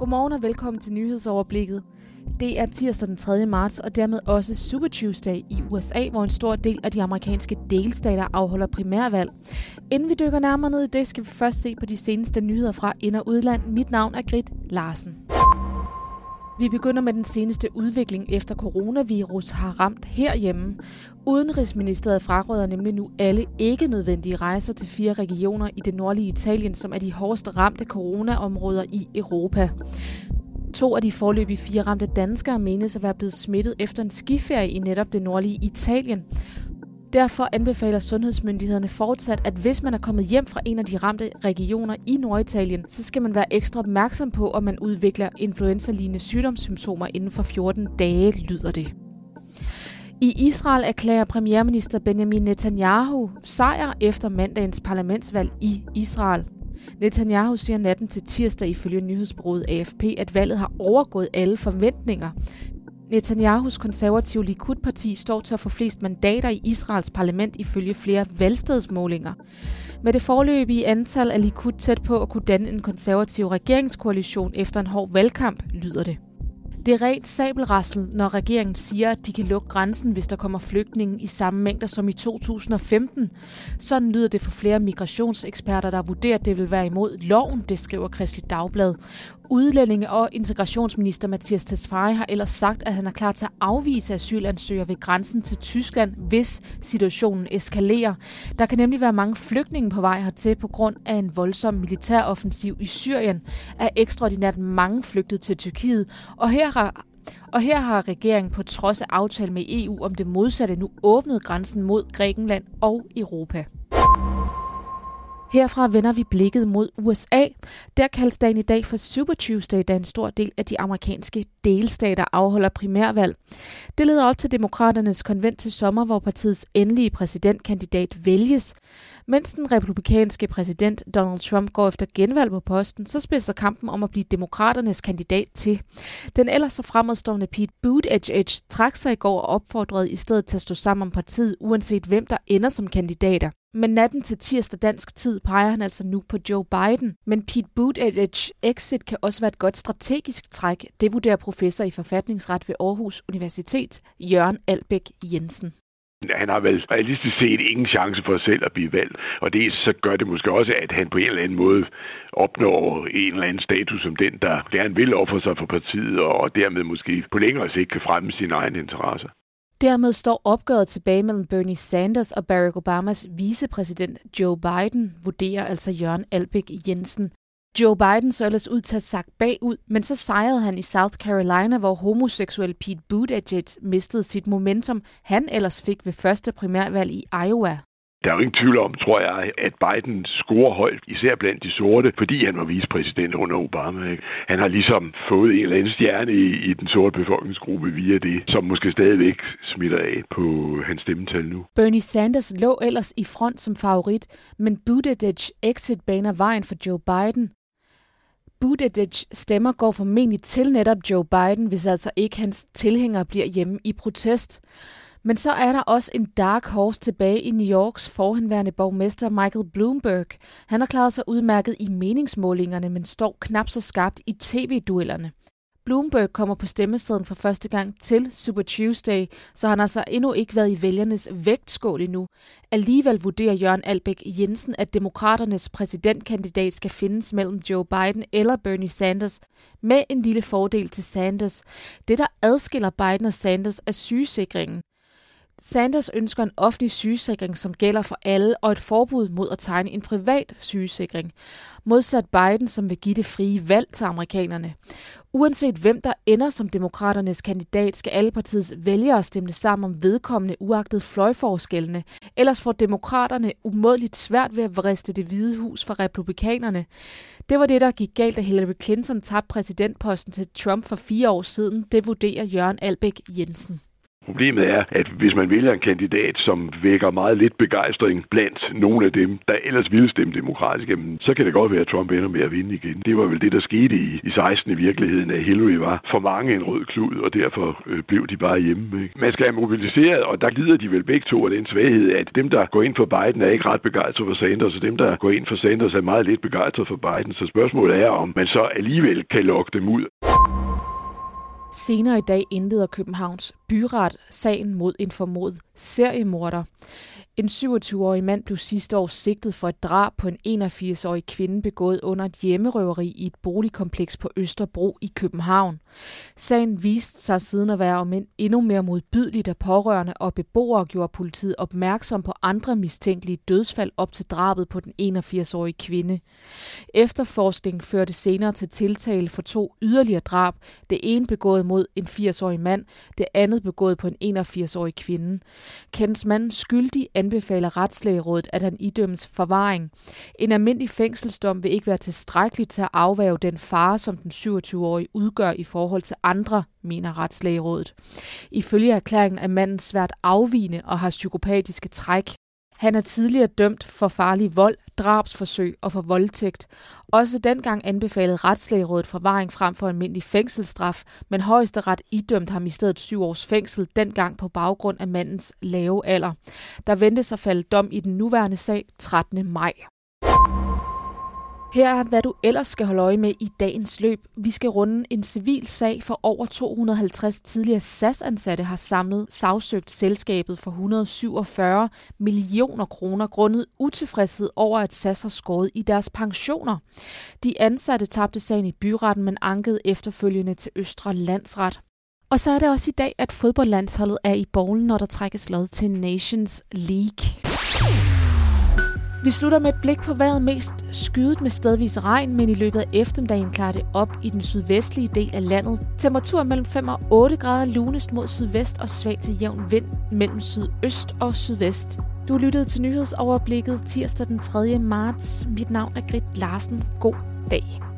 Godmorgen og velkommen til nyhedsoverblikket. Det er tirsdag den 3. marts og dermed også Super Tuesday i USA, hvor en stor del af de amerikanske delstater afholder primærvalg. Inden vi dykker nærmere ned i det, skal vi først se på de seneste nyheder fra ind- og udland. Mit navn er Grit Larsen. Vi begynder med den seneste udvikling efter coronavirus har ramt herhjemme. Udenrigsministeriet fraråder nemlig nu alle ikke nødvendige rejser til fire regioner i det nordlige Italien, som er de hårdest ramte coronaområder i Europa. To af de forløbige fire ramte danskere menes at være blevet smittet efter en skiferie i netop det nordlige Italien. Derfor anbefaler sundhedsmyndighederne fortsat, at hvis man er kommet hjem fra en af de ramte regioner i Norditalien, så skal man være ekstra opmærksom på, om man udvikler influenza-lignende sygdomssymptomer inden for 14 dage, lyder det. I Israel erklærer premierminister Benjamin Netanyahu sejr efter mandagens parlamentsvalg i Israel. Netanyahu siger natten til tirsdag ifølge nyhedsbureauet AFP, at valget har overgået alle forventninger. Netanyahus konservative Likud-parti står til at få flest mandater i Israels parlament ifølge flere valgstedsmålinger. Med det forløbige antal er Likud tæt på at kunne danne en konservativ regeringskoalition efter en hård valgkamp, lyder det. Det er rent sabelrassel, når regeringen siger, at de kan lukke grænsen, hvis der kommer flygtninge i samme mængder som i 2015. Sådan lyder det for flere migrationseksperter, der vurderer, at det vil være imod loven, det skriver Kristelig Dagblad. Udlændinge- og integrationsminister Mathias Tesfaye har ellers sagt, at han er klar til at afvise asylansøgere ved grænsen til Tyskland, hvis situationen eskalerer. Der kan nemlig være mange flygtninge på vej hertil på grund af en voldsom militæroffensiv i Syrien. Er ekstraordinært mange flygtet til Tyrkiet, og her har og her har regeringen på trods af aftale med EU om det modsatte nu åbnet grænsen mod Grækenland og Europa. Herfra vender vi blikket mod USA. Der kaldes dagen i dag for Super Tuesday, da en stor del af de amerikanske delstater afholder primærvalg. Det leder op til demokraternes konvent til sommer, hvor partiets endelige præsidentkandidat vælges. Mens den republikanske præsident Donald Trump går efter genvalg på posten, så spidser kampen om at blive demokraternes kandidat til. Den ellers så fremadstående Pete Buttigieg trak sig i går og opfordrede i stedet til at stå sammen om partiet, uanset hvem der ender som kandidater. Men natten til tirsdag dansk tid peger han altså nu på Joe Biden. Men Pete Buttigieg exit kan også være et godt strategisk træk. Det vurderer professor i forfatningsret ved Aarhus Universitet, Jørgen Albæk Jensen. Han har vel realistisk set ingen chance for selv at blive valgt, og det så gør det måske også, at han på en eller anden måde opnår en eller anden status som den, der gerne vil ofre sig for partiet, og dermed måske på længere sigt kan fremme sine egne interesser. Dermed står opgøret tilbage mellem Bernie Sanders og Barack Obamas vicepræsident Joe Biden, vurderer altså Jørgen Albæk Jensen. Joe Biden så ellers ud til at sagt bagud, men så sejrede han i South Carolina, hvor homoseksuel Pete Buttigieg mistede sit momentum, han ellers fik ved første primærvalg i Iowa. Der er jo ingen tvivl om, tror jeg, at Biden scorer højt, især blandt de sorte, fordi han var vicepræsident under Obama. Ikke? Han har ligesom fået en eller anden stjerne i, i den sorte befolkningsgruppe via det, som måske stadigvæk smitter af på hans stemmetal nu. Bernie Sanders lå ellers i front som favorit, men Buttigieg exit baner vejen for Joe Biden. Buttigieg stemmer går formentlig til netop Joe Biden, hvis altså ikke hans tilhængere bliver hjemme i protest. Men så er der også en dark horse tilbage i New Yorks forhenværende borgmester Michael Bloomberg. Han har klaret sig udmærket i meningsmålingerne, men står knap så skarpt i tv-duellerne. Bloomberg kommer på stemmesedlen for første gang til Super Tuesday, så han har altså endnu ikke været i vælgernes vægtskål endnu. Alligevel vurderer Jørgen Albæk Jensen, at demokraternes præsidentkandidat skal findes mellem Joe Biden eller Bernie Sanders, med en lille fordel til Sanders. Det, der adskiller Biden og Sanders, er sygesikringen. Sanders ønsker en offentlig sygesikring, som gælder for alle, og et forbud mod at tegne en privat sygesikring. Modsat Biden, som vil give det frie valg til amerikanerne. Uanset hvem der ender som demokraternes kandidat, skal alle partiets vælgere stemme sammen om vedkommende uagtet fløjforskellene. Ellers får demokraterne umådeligt svært ved at vriste det hvide hus for republikanerne. Det var det, der gik galt, da Hillary Clinton tabte præsidentposten til Trump for fire år siden. Det vurderer Jørgen Albæk Jensen. Problemet er, at hvis man vælger en kandidat, som vækker meget lidt begejstring blandt nogle af dem, der ellers ville stemme demokratisk, så kan det godt være, at Trump ender med at vinde igen. Det var vel det, der skete i, i 16 i virkeligheden, at Hillary var for mange en rød klud, og derfor øh, blev de bare hjemme. Ikke? Man skal have mobiliseret, og der lider de vel begge to af den svaghed, at dem, der går ind for Biden, er ikke ret begejstret for Sanders, og dem, der går ind for Sanders, er meget lidt begejstret for Biden. Så spørgsmålet er, om man så alligevel kan lokke dem ud. Senere i dag indleder Københavns byret sagen mod en formodet seriemorder. En 27-årig mand blev sidste år sigtet for et drab på en 81-årig kvinde begået under et hjemmerøveri i et boligkompleks på Østerbro i København. Sagen viste sig siden at være om en endnu mere modbydeligt, da pårørende og beboere gjorde politiet opmærksom på andre mistænkelige dødsfald op til drabet på den 81-årige kvinde. Efterforskningen førte senere til tiltale for to yderligere drab. Det ene begået mod en 80-årig mand, det andet begået på en 81-årig kvinde. Kendes manden skyldig anbefaler Retslægerådet, at han idømmes forvaring. En almindelig fængselsdom vil ikke være tilstrækkelig til at afværge den fare, som den 27-årige udgør i forhold til andre, mener Retslægerådet. Ifølge erklæringen er manden svært afvigende og har psykopatiske træk. Han er tidligere dømt for farlig vold, drabsforsøg og for voldtægt. Også dengang anbefalede retslægerådet forvaring frem for almindelig fængselsstraf, men højesteret idømte ham i stedet syv års fængsel, dengang på baggrund af mandens lave alder. Der ventes at falde dom i den nuværende sag 13. maj. Her er, hvad du ellers skal holde øje med i dagens løb. Vi skal runde en civil sag for over 250 tidligere SAS-ansatte har samlet sagsøgt selskabet for 147 millioner kroner grundet utilfredshed over, at SAS har skåret i deres pensioner. De ansatte tabte sagen i byretten, men ankede efterfølgende til Østre Landsret. Og så er det også i dag, at fodboldlandsholdet er i bowlen, når der trækkes lod til Nations League. Vi slutter med et blik på vejret mest skydet med stedvis regn, men i løbet af eftermiddagen klarer det op i den sydvestlige del af landet. Temperatur mellem 5 og 8 grader lunest mod sydvest og svag til jævn vind mellem sydøst og sydvest. Du lyttede til nyhedsoverblikket tirsdag den 3. marts. Mit navn er Grit Larsen. God dag.